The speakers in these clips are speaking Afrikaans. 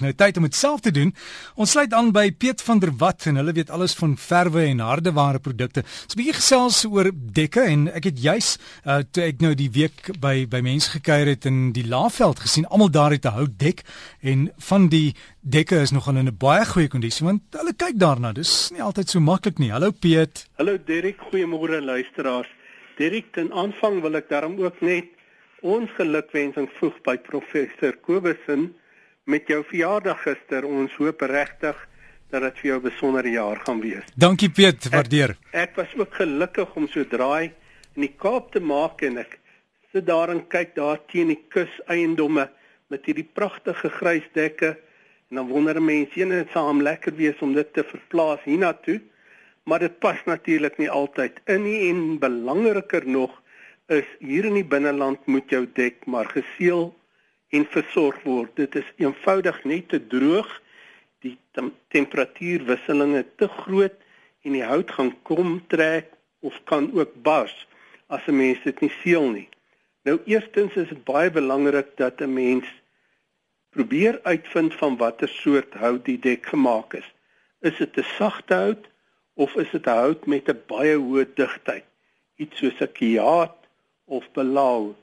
Nou tyd om dit self te doen. Ons sluit aan by Piet van der Walt en hulle weet alles van verwe en hardeware produkte. Ons 'n bietjie gesels oor dekke en ek het juis uh, toe ek nou die week by by mense gekuier het in die Laagveld gesien, almal daar het 'n houtdek en van die dekke is nogal in 'n baie goeie kondisie want hulle kyk daarna. Dis nie altyd so maklik nie. Hallo Piet. Hallo Derek, goeiemôre luisteraars. Derek, ten aanvang wil ek daarom ook net ons gelukwensing voeg by professor Kobusen met jou verjaardag gister. Ons hoop regtig dat dit vir jou 'n besondere jaar gaan wees. Dankie Piet, waardeer. Ek, ek was ook gelukkig om so draai in die Kaap te maak en ek sit daar en kyk daar teen die kus eiendomme met hierdie pragtige grys dekke en dan wonder mense, en dit saam lekker wees om dit te verplaas hiernatoe. Maar dit pas natuurlik nie altyd in nie en belangriker nog is hier in die binneland moet jou dek maar geseël en versorg word. Dit is eenvoudig net te droog. Die tem temperatuurwisselinge te groot en die hout gaan kom trek of kan ook bars as 'n mens dit nie seël nie. Nou eerstens is dit baie belangrik dat 'n mens probeer uitvind van watter soort hout die dek gemaak is. Is dit 'n sagte hout of is dit 'n hout met 'n baie hoë digtheid? Iets soos 'n kiaat of belau.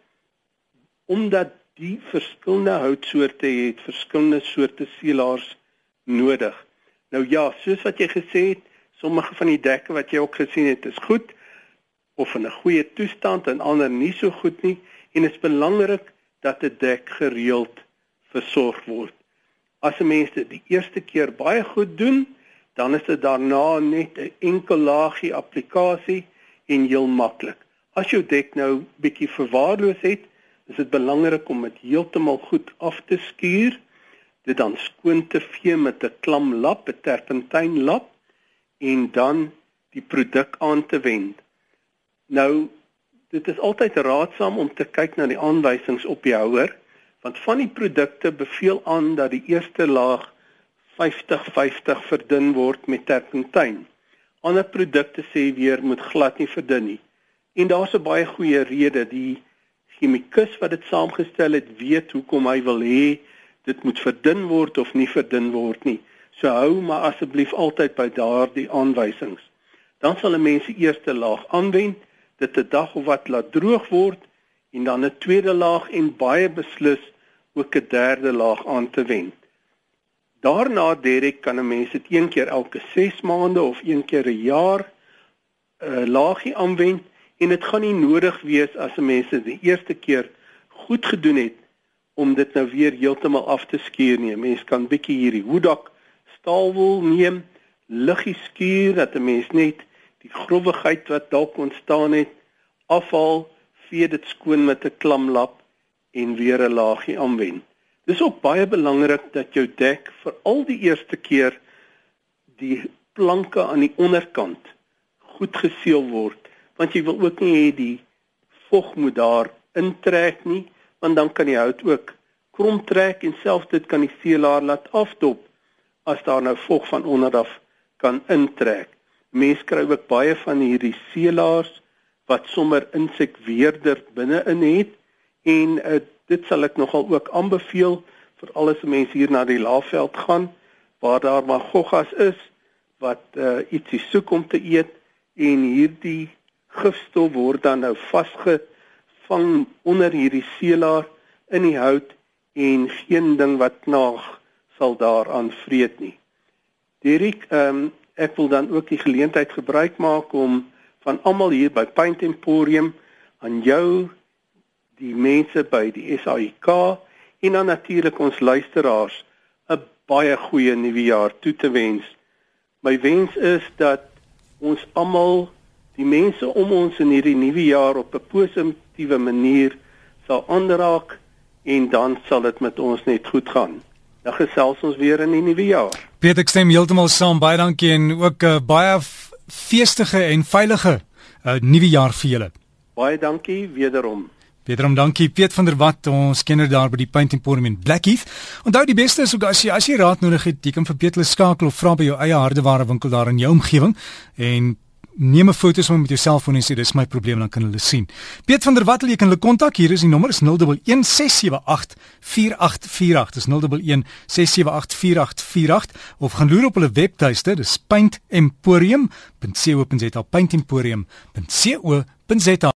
Omdat die verskillende houtsoorte het verskillende soorte seelaars nodig. Nou ja, soos wat jy gesê het, sommige van die dekke wat jy ook gesien het, is goed of in 'n goeie toestand en ander nie so goed nie en dit is belangrik dat 'n dek gereeld versorg word. As 'n mens dit die eerste keer baie goed doen, dan is dit daarna net 'n enkel laagie applikasie en heel maklik. As jou dek nou bietjie verwaarloos het, is dit belangrik om dit heeltemal goed af te skuur, dit dan skoon te vee met 'n klam lap, 'n terpentyn lap en dan die produk aan te wend. Nou dit is altyd raadsaam om te kyk na die aanwysings op die houer, want van die produkte beveel aan dat die eerste laag 50-50 verdun word met terpentyn. Ander produkte sê weer moet glad nie verdun nie. En daar's 'n baie goeie rede, die chemikus wat dit saamgestel het weet hoekom hy wil hê dit moet verdun word of nie verdun word nie. So hou maar asseblief altyd by daardie aanwysings. Dan sal 'n mens die eerste laag aanwend, dit 'n dag of wat laat droog word en dan 'n tweede laag en baie beslis ook 'n derde laag aan te wend. Daarna direk kan 'n mens dit een keer elke 6 maande of een keer 'n jaar 'n uh, laagie aanwend en dit gaan nie nodig wees as 'n mens dit die eerste keer goed gedoen het om dit nou weer heeltemal af te skuur nie. 'n Mens kan bietjie hierdie hoedak staalwol neem, liggie skuur dat 'n mens net die growwigheid wat dalk ontstaan het afhaal, vee dit skoon met 'n klamlap en weer 'n laagie aanwend. Dis ook baie belangrik dat jou dek vir al die eerste keer die planke aan die onderkant goed geseël word want jy wil ook nie hê die vog moet daar intrek nie want dan kan die hout ook krom trek en selfs dit kan die seelaar laat afdop as daar nou vog van onder af kan intrek. Mense kry ook baie van hierdie seelaars wat sommer insekweerder binne-in het en uh, dit sal ek nogal ook aanbeveel vir alles mense hier na die Laagveld gaan waar daar maar goggas is wat uh, ietsie soek om te eet en hierdie gifstof word dan nou vasgevang onder hierdie seelaar in die hout en geen ding wat knaag sal daaraan vreet nie. Dirk, ehm um, ek wil dan ook die geleentheid gebruik maak om van almal hier by Paint Emporium aan jou die mense by die SAIK en dan natuurlik ons luisteraars 'n baie goeie nuwe jaar toe te wens. My wens is dat ons almal die mense om ons in hierdie nuwe jaar op 'n positiewe manier sal aanraak en dan sal dit met ons net goed gaan. Dan gesels ons weer in die nuwe jaar. Peter, ek stem heeltemal saam. Baie dankie en ook 'n uh, baie feestige en veilige uh, nuwe jaar vir julle. Baie dankie wederom. Wederom dankie Piet van der Walt, ons kenner daar by die Paint Emporium in Blackheath. Onthou die beste is ook as jy as jy raad nodig het, jy kan vir Piet hulle skakel of vra by jou eie hardeware winkel daar in jou omgewing en neem 'n foto sommer met jou selfoon en sê dis my probleem dan kan hulle sien. Piet van der Walt, jy kan hulle kontak. Hier is die nommer is 0116784848. Dis 0116784848 of gaan loer op hulle webtuiste. Dis paintemporium.co.za. paintemporium.co.za.